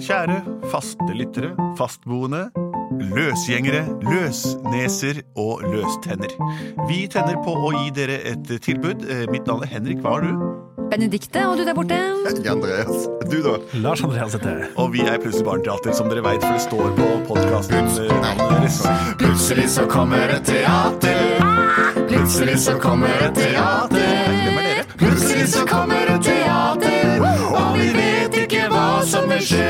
Kjære faste lyttere, fastboende, løsgjengere, løsneser og løstenner. Vi tenner på å gi dere et tilbud. Eh, Mitt navn er Henrik. Hva har du? Benedikte, og du der borte? Andreas. Du, da? Lars Andreas heter jeg. Og vi er Plutselig barneteater, som dere veit, for det står på podkasten. Plutselig så kommer et teater. Plutselig så kommer et teater. Hvem er dere? Plutselig så kommer et teater, skje.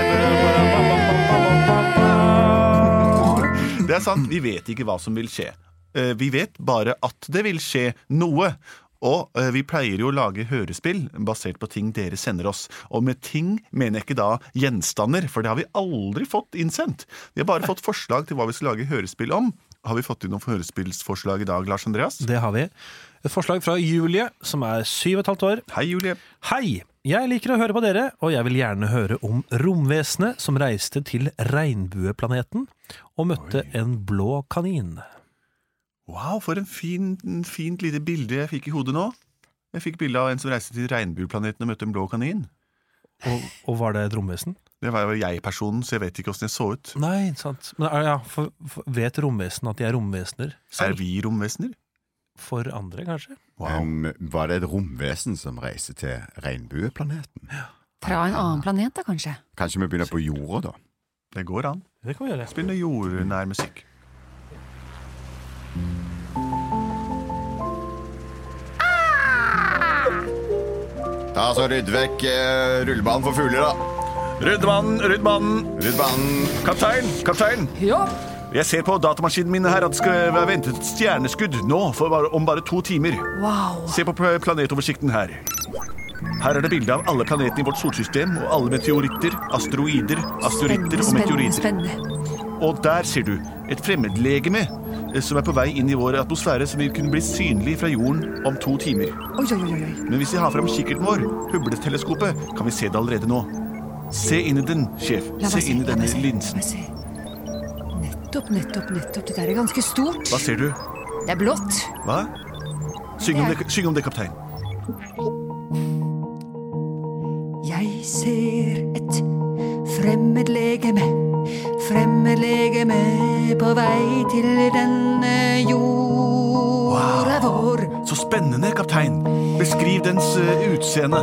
Det er sant, vi vet ikke hva som vil skje. Eh, Vi vet bare at det vil skje noe. Og eh, vi pleier jo å lage hørespill basert på ting dere sender oss. Og med ting mener jeg ikke da gjenstander, for det har vi aldri fått innsendt. Vi har bare fått forslag til hva vi skal lage hørespill om. Har vi fått inn noen hørespillsforslag i dag, Lars Andreas? Det har vi. Et forslag fra Julie, som er syv og et halvt år. Hei, Julie. Hei! Jeg liker å høre på dere, og jeg vil gjerne høre om romvesenet som reiste til regnbueplaneten og møtte en blå kanin. Wow, for en fin, fint lite bilde jeg fikk i hodet nå. Jeg fikk bilde av en som reiste til regnbueplaneten og møtte en blå kanin. Og, og var det et romvesen? Det var jo jeg-personen, så jeg vet ikke åssen jeg så ut. Nei, sant. Men ja, for, for, vet romvesen at de er romvesener? Er vi romvesener? For andre, kanskje? Wow. var det et romvesen som reiste til regnbueplaneten? Fra en annen planet, da, kanskje? Kanskje vi begynner på jorda, da? Det går an. Det kan vi gjøre. Spill noe jordnær musikk. Ta så Rydd vekk eh, rullebanen for fugler, da. Rydd banen. Kaptein, kaptein. Ja. Jeg ser på datamaskinen min her at det skal være ventet et stjerneskudd nå for bare, om bare to timer. Wow. Se på planetoversikten her. Her er det bilde av alle planetene i vårt solsystem og alle meteoritter, asteroider, asteroitter og spennende, meteoritter. spennende. Og der ser du et fremmedlegeme eh, som er på vei inn i vår atmosfære, som vil kunne bli synlig fra jorden om to timer. Oi, oi, oi. Men hvis vi har fram kikkerten vår, Hubble-teleskopet, kan vi se det allerede nå. Se inn i den, sjef. Se inn i denne linsen. Nettopp, nettopp, nettopp. Det der er ganske stort. Hva ser du? Det er blått. Hva? Syng om det, syng om det kaptein. Jeg ser et fremmedlegeme, fremmedlegeme på vei til denne jorda vår. Så spennende, kaptein. Beskriv dens eh, utseende.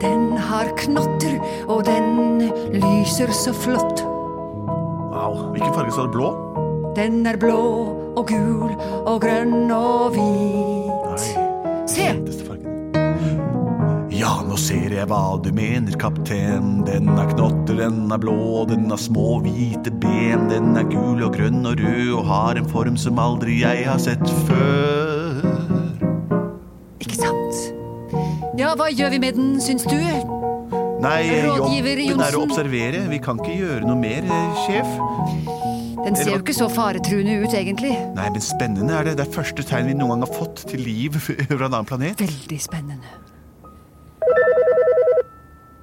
Den har knotter, og den lyser så flott. Hvilken farge sa du? Blå? Den er blå og gul og grønn og hvit. Se! Feteste fargen. Ja, nå ser jeg hva du mener, kaptein. Den er knotter, den er blå, den har små hvite ben. Den er gul og grønn og rød og har en form som aldri jeg har sett før. Ikke sant? Ja, hva gjør vi med den, syns du? Nei, Rådgiver jobben er å Johnsen. observere. Vi kan ikke gjøre noe mer, eh, sjef. Den ser jo ikke så faretruende ut, egentlig. Nei, men spennende er det. Det er første tegn vi noen gang har fått til liv fra en annen planet. Veldig spennende.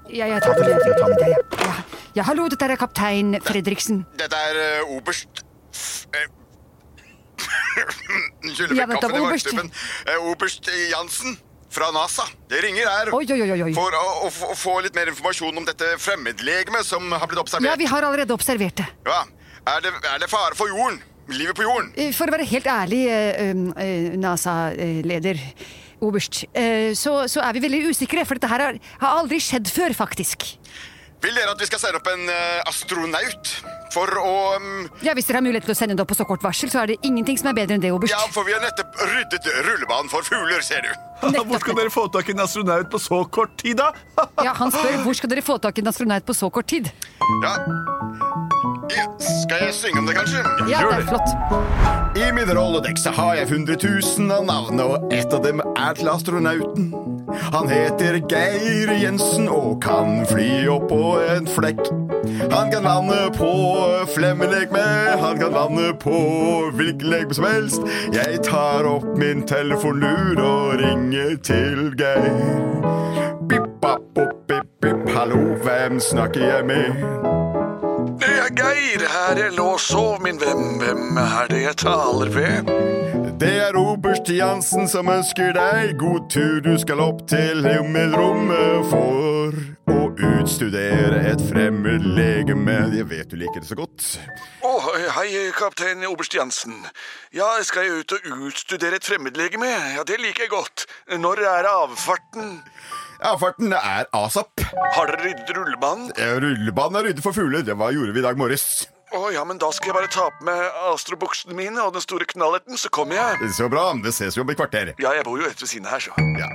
Ja, jeg tar den. telefonen, ta den. Ja, ja. hallo, dette er kaptein Fredriksen. Dette er uh, oberst eh, Unnskyld, Ja, jeg fikk vent kaffen i oberst. Eh, Oberst Jansen fra NASA. Det ringer her Oi, oi, oi, for å, å, få- å få litt mer informasjon om dette fremmedlegemet som har blitt observert. Ja, vi har allerede observert det. Ja. Er, det, er det fare for jorden? Livet på jorden? Eh, For å være helt ærlig, eh, um, eh, NASA-leder Oberst, så, så er vi veldig usikre, for dette her har, aldri skjedd før, faktisk. Vil dere at vi skal sende opp en astronaut for å um, Ja, Hvis dere har mulighet til å sende det opp på så kort varsel, så er det ingenting som er bedre enn det, Oberst. Ja, for vi har nettopp ryddet rullebanen for fugler, ser du. Hvor skal dere få tak i en astronaut på så kort tid, da? Ja, Han spør hvor skal dere få tak i en astronaut på så kort tid. Ja. Skal jeg synge om det, kanskje? Ja, det er flott. I min rolledekk så har jeg hundre tusen av navn, og ett av dem er til astronauten. Han heter Geir Jensen og kan fly opp på en flekk. Han kan navnet på flemmelegeme, han kan navnet på hvilken legeme som helst. Jeg tar opp min telefonlur og ringer til Geir. Bipp, hallo, hvem snakker jeg med? Det er Geir. Her jeg lå og sov, min venn. Hvem er det jeg taler ved? Det er oberst Jansen som ønsker deg god tur. Du skal opp til himmelrommet for å utstudere et fremmed legeme. Jeg vet du liker det så godt. Å, hei, kaptein Oberst Jansen. Ja, skal jeg ut og utstudere et fremmedlegeme? Ja, det liker jeg godt. Når er avfarten? Avfarten er asap. Har dere ryddet rullebanen? Rullebanen er ryddet for fugler. Det var, gjorde vi i dag morges. Å ja, men da skal jeg bare ta på meg astrobuksene mine og den store knallerten, så kommer jeg. Så bra. Det ses jo om et kvarter. Ja, jeg bor jo rett ved siden her, så. Ja.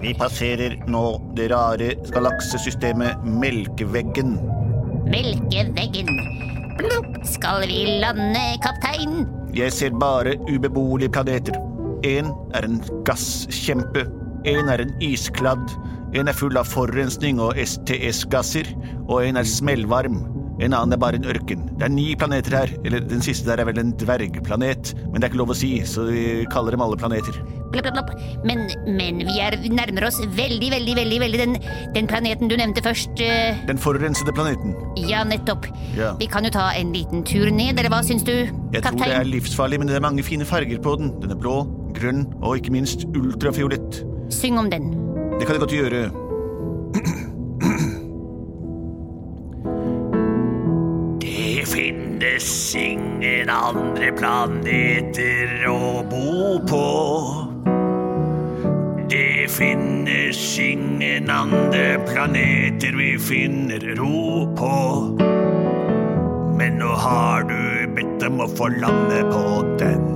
Vi passerer nå det rare galaksesystemet Melkeveggen. Melkeveggen. Skal vi lande, kaptein? Jeg ser bare ubeboelige planeter. En er en gasskjempe, en er en iskladd, en er full av forurensning og STS-gasser, og en er smellvarm. En annen er bare en ørken. Det er ni planeter her. Eller den siste der er vel en dvergplanet, men det er ikke lov å si, så vi kaller dem alle planeter. Plopp, plopp, plopp. Men, men vi er nærmer oss veldig, veldig, veldig veldig den, den planeten du nevnte først. Uh... Den forurensede planeten. ja, nettopp. Ja. Vi kan jo ta en liten tur ned, eller hva syns du, Jeg tror det er livsfarlig, men det er mange fine farger på den. Den er blå, grønn og ikke minst ultrafiolett. Syng om den. Det kan jeg godt gjøre. Ingen andre planeter å bo på. Det finnes ingen andre planeter vi finner ro på. Men nå har du bedt om å få lande på den.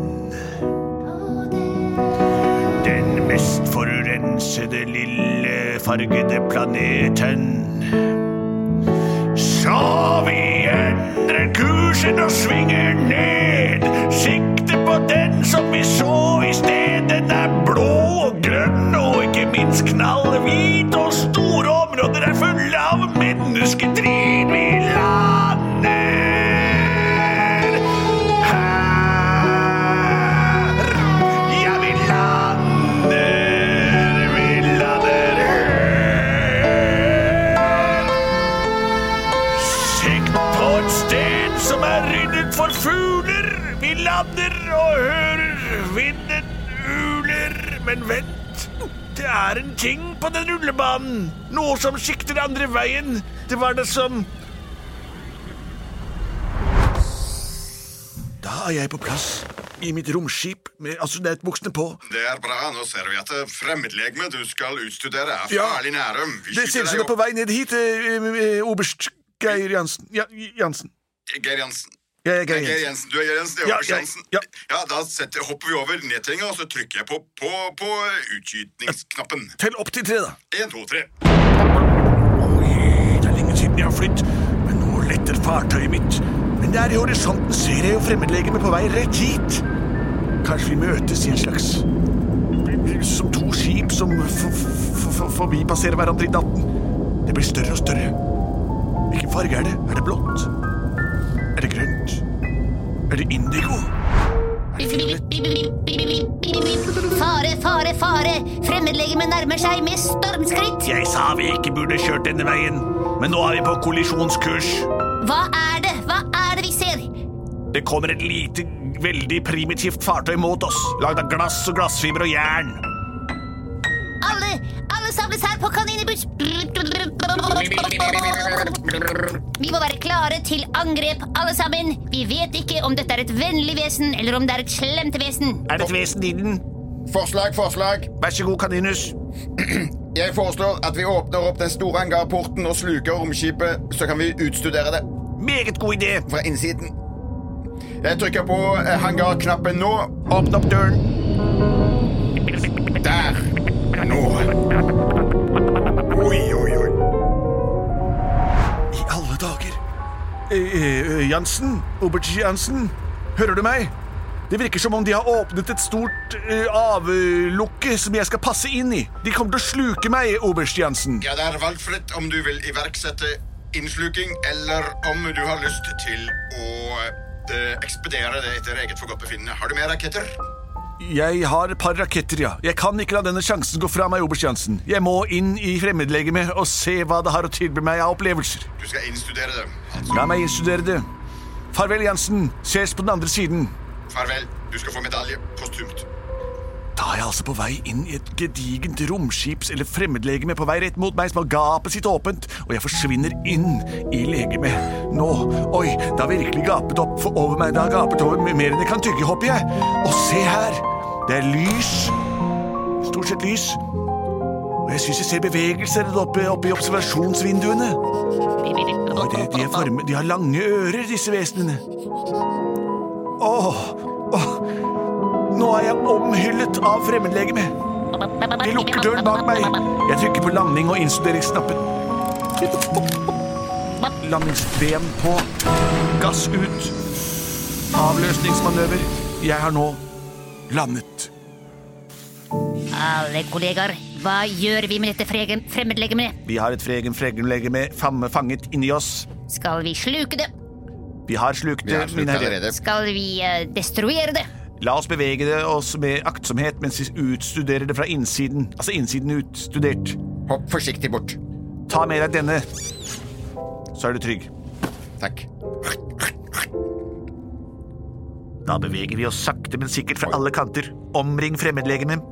Den mest forurensede lille fargede planeten. Så vi endrer kursen og svinger ned. Sikte på den som vi så i sted. Den er blå og grønn og ikke minst knallhvit. Og store områder er fulle av mennesketrinn. Lander og hører vinden uler. Men vent, det er en ting på den rullebanen. Noe som sikter andre veien. Det var det som Da er jeg på plass i mitt romskip med astronautbuksene på. Det er bra. Nå ser vi at det fremmedlegeme du skal utstudere, er Ja. farlig nære. Det ser ut som det er på vei ned hit, eh, eh, oberst Geir Jansen. Ja, Jansen. Geir Jansen. Jeg er Geir Jensen. Du er Geir Jensen, det er Ja, Oberst ja. Ja, da setter, hopper vi over nedtellinga, og så trykker jeg på, på, på utskytningsknappen. Tell opp til tre, da. Én, to, tre. Oi, det er lenge siden jeg har flytt, men nå letter fartøyet mitt. Men der i horisonten ser jeg jo fremmedlegemet på vei rett hit. Kanskje vi møtes i en slags Som to skip som forbipasserer hverandre i natten. Det blir større og større. Hvilken farge er det? Er det blått? Er det grønt? Er det indigo? Fare, fare, fare! Fremmedlegemet nærmer seg med stormskritt. Jeg sa vi ikke burde kjørt denne veien, men nå er vi på kollisjonskurs. Hva er det? Hva er det vi ser? Det kommer et lite, veldig primitivt fartøy mot oss, lagd av glass og glassfiber og jern. Alle, alle samles her på Kaninbuss. Vi må være klare til angrep, alle sammen. Vi vet ikke om dette er et vennlig vesen, eller om det er et slemt vesen. Er det et vesen i den? Forslag, forslag. Vær så god, Kaninus. Jeg foreslår at vi åpner opp den store hangarporten og sluker romskipet, så kan vi utstudere det Meget god idé. fra innsiden. Jeg trykker på eh, hangarknappen nå. Åpne opp døren. Der. Jansen? Oberst Jansen? Hører du meg? Det virker som om de har åpnet et stort uh, avlukke som jeg skal passe inn i. De kommer til å sluke meg, oberst Jansen. Ja, det er valgfritt om du vil iverksette innsluking, eller om du har lyst til å uh, ekspedere det etter eget forgodtbefinnende. Har du mer raketter? Jeg har et par raketter, ja. Jeg kan ikke la denne sjansen gå fra meg, oberst Jansen. Jeg må inn i fremmedlegemet og se hva det har å tilby meg av opplevelser. Du skal innstudere det. La meg innstudere det. Farvel, Jansen. Ses på den andre siden. farvel. Du skal få medalje postumt. Da er jeg altså på vei inn i et gedigent romskips- eller fremmedlegeme på vei rett mot meg som har gapet sitt åpent, og jeg forsvinner inn i legemet. Nå, oi, det har virkelig gapet opp for over meg. Det har gapet over mer enn jeg kan tygge, håper jeg. Og se her, det er lys. Stort sett lys. Og jeg syns jeg ser bevegelser oppe, oppe i observasjonsvinduene. Og de, de, formet, de har lange ører, disse vesenene. Åh, åh, nå er jeg omhyllet av fremmedlegeme. De lukker døren bak meg. Jeg trykker på landing og innstuderingsknappen. Landingsben på. Gass ut. Avløsningsmanøver. Jeg har nå landet. Alle kollegaer, hva gjør vi med dette fregen- fremmedlegemet? Vi har et fregen fremmedlegeme famme fanget inni oss. Skal vi sluke det? Vi har slukt det, min herre. Skal vi eh, destruere det? La oss bevege det oss med aktsomhet mens vi utstuderer det fra innsiden. Altså innsiden utstudert. Hopp forsiktig bort. Ta med deg denne, så er du trygg. Takk. Da beveger vi oss sakte, men sikkert fra alle kanter. Omring fremmedlegemet.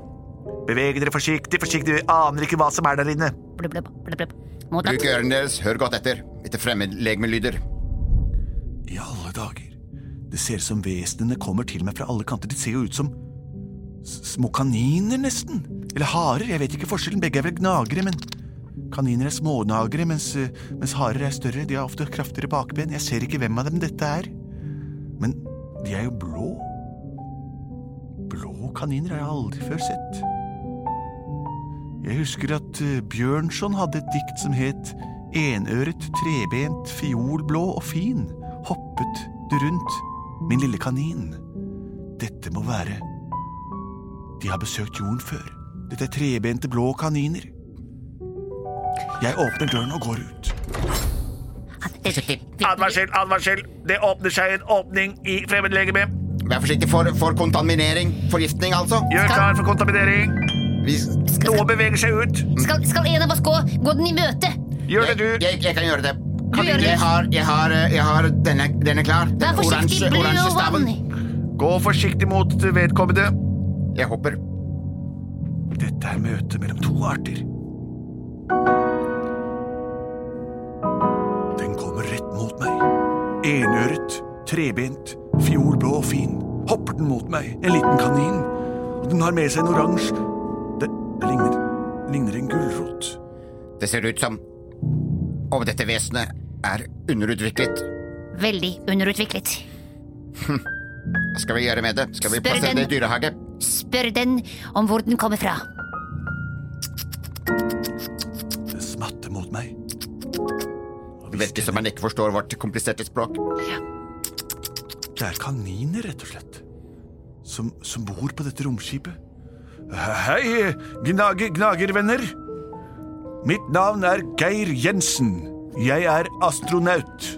Beveg dere forsiktig, forsiktig, vi aner ikke hva som er der inne. Blub, blub, blub. Bruk ørene deres. Hør godt etter. Etter fremmedlegemelyder. I alle dager. Det ser ut som vesenene kommer til meg fra alle kanter. De ser jo ut som små kaniner, nesten. Eller harer, jeg vet ikke forskjellen. Begge er vel gnagere, men kaniner er smågnagere, mens, eh, mens harer er større. De har ofte kraftigere bakben. Jeg ser ikke hvem av dem dette er. De er jo blå. Blå kaniner har jeg aldri før sett. Jeg husker at eh, Bjørnson hadde et dikt som het Enøret, trebent, fiolblå og fin, hoppet du rundt, min lille kanin. Dette må være De har besøkt jorden før. Dette er trebente, blå kaniner. Jeg åpner døren og går ut. Advarsel, advarsel! Det åpner seg en åpning i fremmedlegemet. Vær forsiktig for, for kontaminering. Forgiftning, altså. Gjør klar for kontaminering. Vi, Noe beveger seg ut. Skal, skal en av oss gå, gå den i møte? Gjør det, du. jeg, jeg kan gjøre det. Du gjør det. Jeg har, jeg har, jeg har denne, denne klar. Den Vær forsiktig, oransje, staven. vann. Gå forsiktig mot vedkommende. Jeg hopper. Dette er møtet mellom to arter. Enøret, trebent, fjordblå og fin. Hopper den mot meg, en liten kanin. Og den har med seg en oransje Det, det ligner, ligner en gulrot. Det ser ut som om dette vesenet er underutviklet. Veldig underutviklet. Hva skal vi gjøre med det? Skal vi Spør plassere den. det i dyrehage? Spør den om hvor den kommer fra. Det smatter mot meg. Virker som man ikke forstår vårt kompliserte språk. Det er kaniner, rett og slett, som, som bor på dette romskipet. Hei, gnage, gnagervenner. Mitt navn er Geir Jensen. Jeg er astronaut.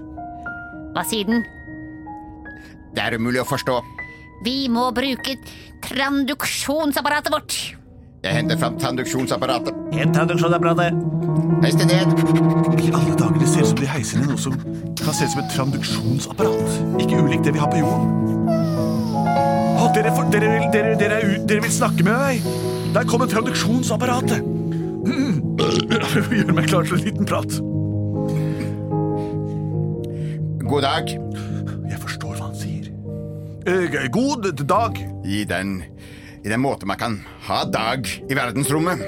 Hva sier den? Det er umulig å forstå. Vi må bruke tranduksjonsapparatet vårt. Jeg henter fram tranduksjonsapparatet. En traduksjonsapparatet. Heis det ned. I alle dager, det ser ut som de heiser ned noe som kan se ut som et tranduksjonsapparat. Ikke ulikt det vi har på jorden. Å, dere, for, dere, vil, dere, dere, er dere vil snakke med meg? Der kommer tranduksjonsapparatet. Mm. Gjør meg klar til en liten prat. God dag. Jeg forstår hva han sier. Eh, god dag. I den, I den måte man kan ha dag i verdensrommet.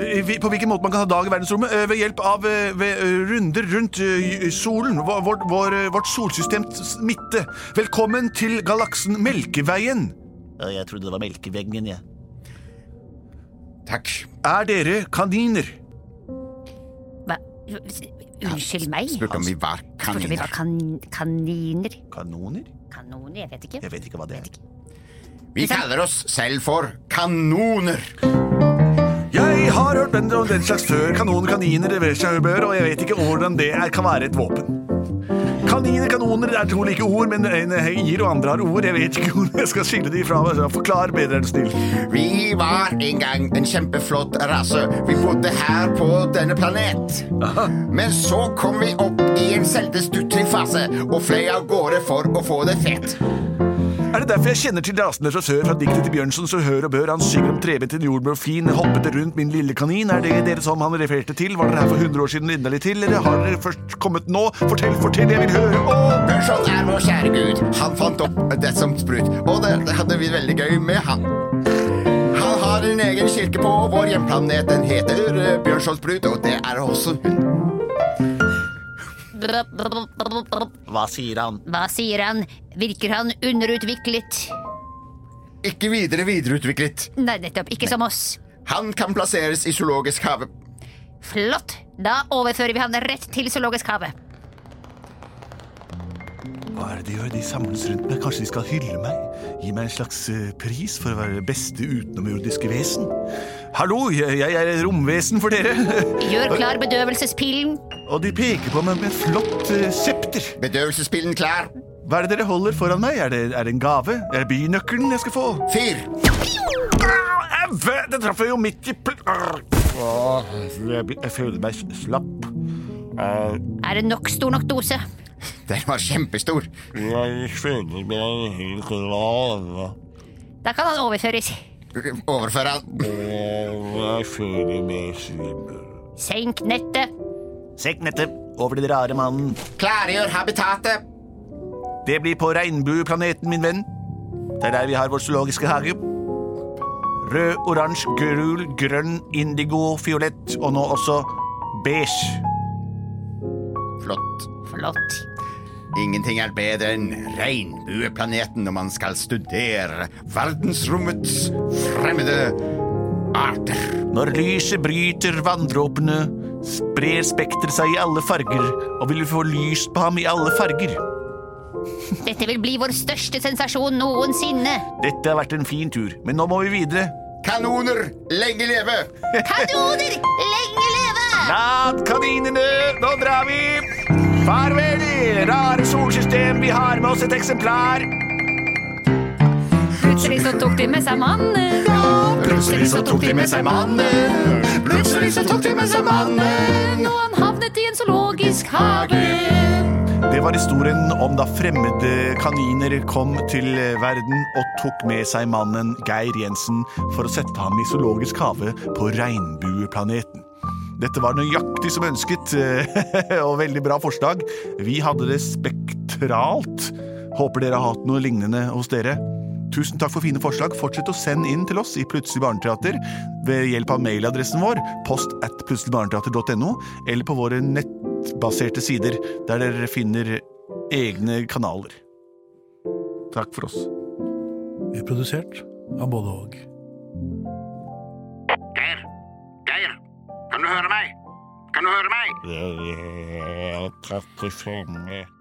Eh, På hvilken måte man kan ha dag i verdensrommet? Eh, Ved hjelp av eh, ved, runder rundt solen, vår, vår, vår, vårt solsystems midte. Velkommen til galaksen Melkeveien. Jeg trodde det var Melkeveggen, jeg. Takk. Er dere kaniner? Hva? Unnskyld meg? Han Spurte om vi var Spurte vi kaniner. var kan kaniner? Kanoner? Kanoner? Jeg vet ikke. Jeg vet ikke hva det er. Vi kaller oss selv for kanoner. Jeg har hørt bønder om den slags før. Kanoner, kaniner, reversjaubør, og jeg vet ikke hvordan det er, kan være et våpen. Kaniner, kanoner er to like ord, men en gir og andre har ord. Jeg vet ikke hvordan jeg skal skille de fra hverandre. Forklar bedre, er du snill. Vi var en gang en kjempeflott rase. Vi bodde her på denne planet. Men så kom vi opp i en selvdestruktiv fase og fløy av gårde for å få det fett. Er det derfor jeg kjenner til rasende fra sør, fra diktet til Bjørnson, så hør og bør, han synger om trebent en jordbær fin, hoppete rundt min lille kanin, er det dere som han refererte til, var dere her for 100 år siden inderlig til, eller har dere først kommet nå? Fortell, fortell, jeg vil høre, åh! Bjørnson er vår kjære gud. Han fant opp det som sprut, og det hadde vi veldig gøy med han. Han har en egen kirke på vår hjemplanet. Den heter Bjørnsons brud, og det er også hun. Hva sier han? Hva sier han? Virker han underutviklet? Ikke videre videreutviklet. Nei, nettopp. Ikke som oss. Han kan plasseres i zoologisk hage. Flott. Da overfører vi han rett til Zoologisk hage. Hva er det de gjør? De samles rundt meg. Kanskje de skal hylle meg? Gi meg en slags eh, pris for å være det beste utenomjordiske vesen? Hallo, jeg, jeg er romvesen for dere. Gjør klar bedøvelsespillen. Og de peker på meg med et flott eh, septer. Bedøvelsespillen klar. Hva er det dere holder foran meg? Er det, er det en gave? Er det bynøkkelen jeg skal få? Fyr. Au! Det traff jeg jo midt i pl... Jeg, føler meg slapp. Eh, Er det nok stor nok dose? Den var kjempestor. Da kan han overføres. Overfør han. Senk nettet. Senk nettet over den rare mannen. Klargjør habitatet. Det blir på regnbueplaneten, min venn. Det er der vi har vår zoologiske hage. Rød, oransje, gul, grønn, indigo, fiolett og nå også beige. Flott. Flott. Ingenting er bedre enn regnbueplaneten når man skal studere verdensrommets fremmede arter. Når lyset bryter vanndråpene, sprer spekteret seg i alle farger, og vil vi få lys på ham i alle farger. Dette vil bli vår største sensasjon noensinne. Dette har vært en fin tur, men nå må vi videre. Kanoner, lenge leve! Kanoner! Lenge leve! Lad kaninene, nå drar vi! Farvel, rare solsystem, vi har med oss et eksemplar. Plutselig så tok de med seg mannen. Ja, Plutselig så tok de med seg mannen. Plutselig så tok de med seg mannen. Og han havnet i en zoologisk hage. Det var historien om da fremmede kaniner kom til verden og tok med seg mannen Geir Jensen for å sette ham i zoologisk hage på regnbueplaneten. Dette var nøyaktig som ønsket, og veldig bra forslag. Vi hadde det spektralt. Håper dere har hatt noe lignende hos dere. Tusen takk for fine forslag. Fortsett å sende inn til oss i Plutselig barneteater ved hjelp av mailadressen vår, post at plutseligbarneteater.no, eller på våre nettbaserte sider, der dere finner egne kanaler. Takk for oss. Vi er produsert av både og. Kan du høre meg? Kan du høre meg? Jeg er 35.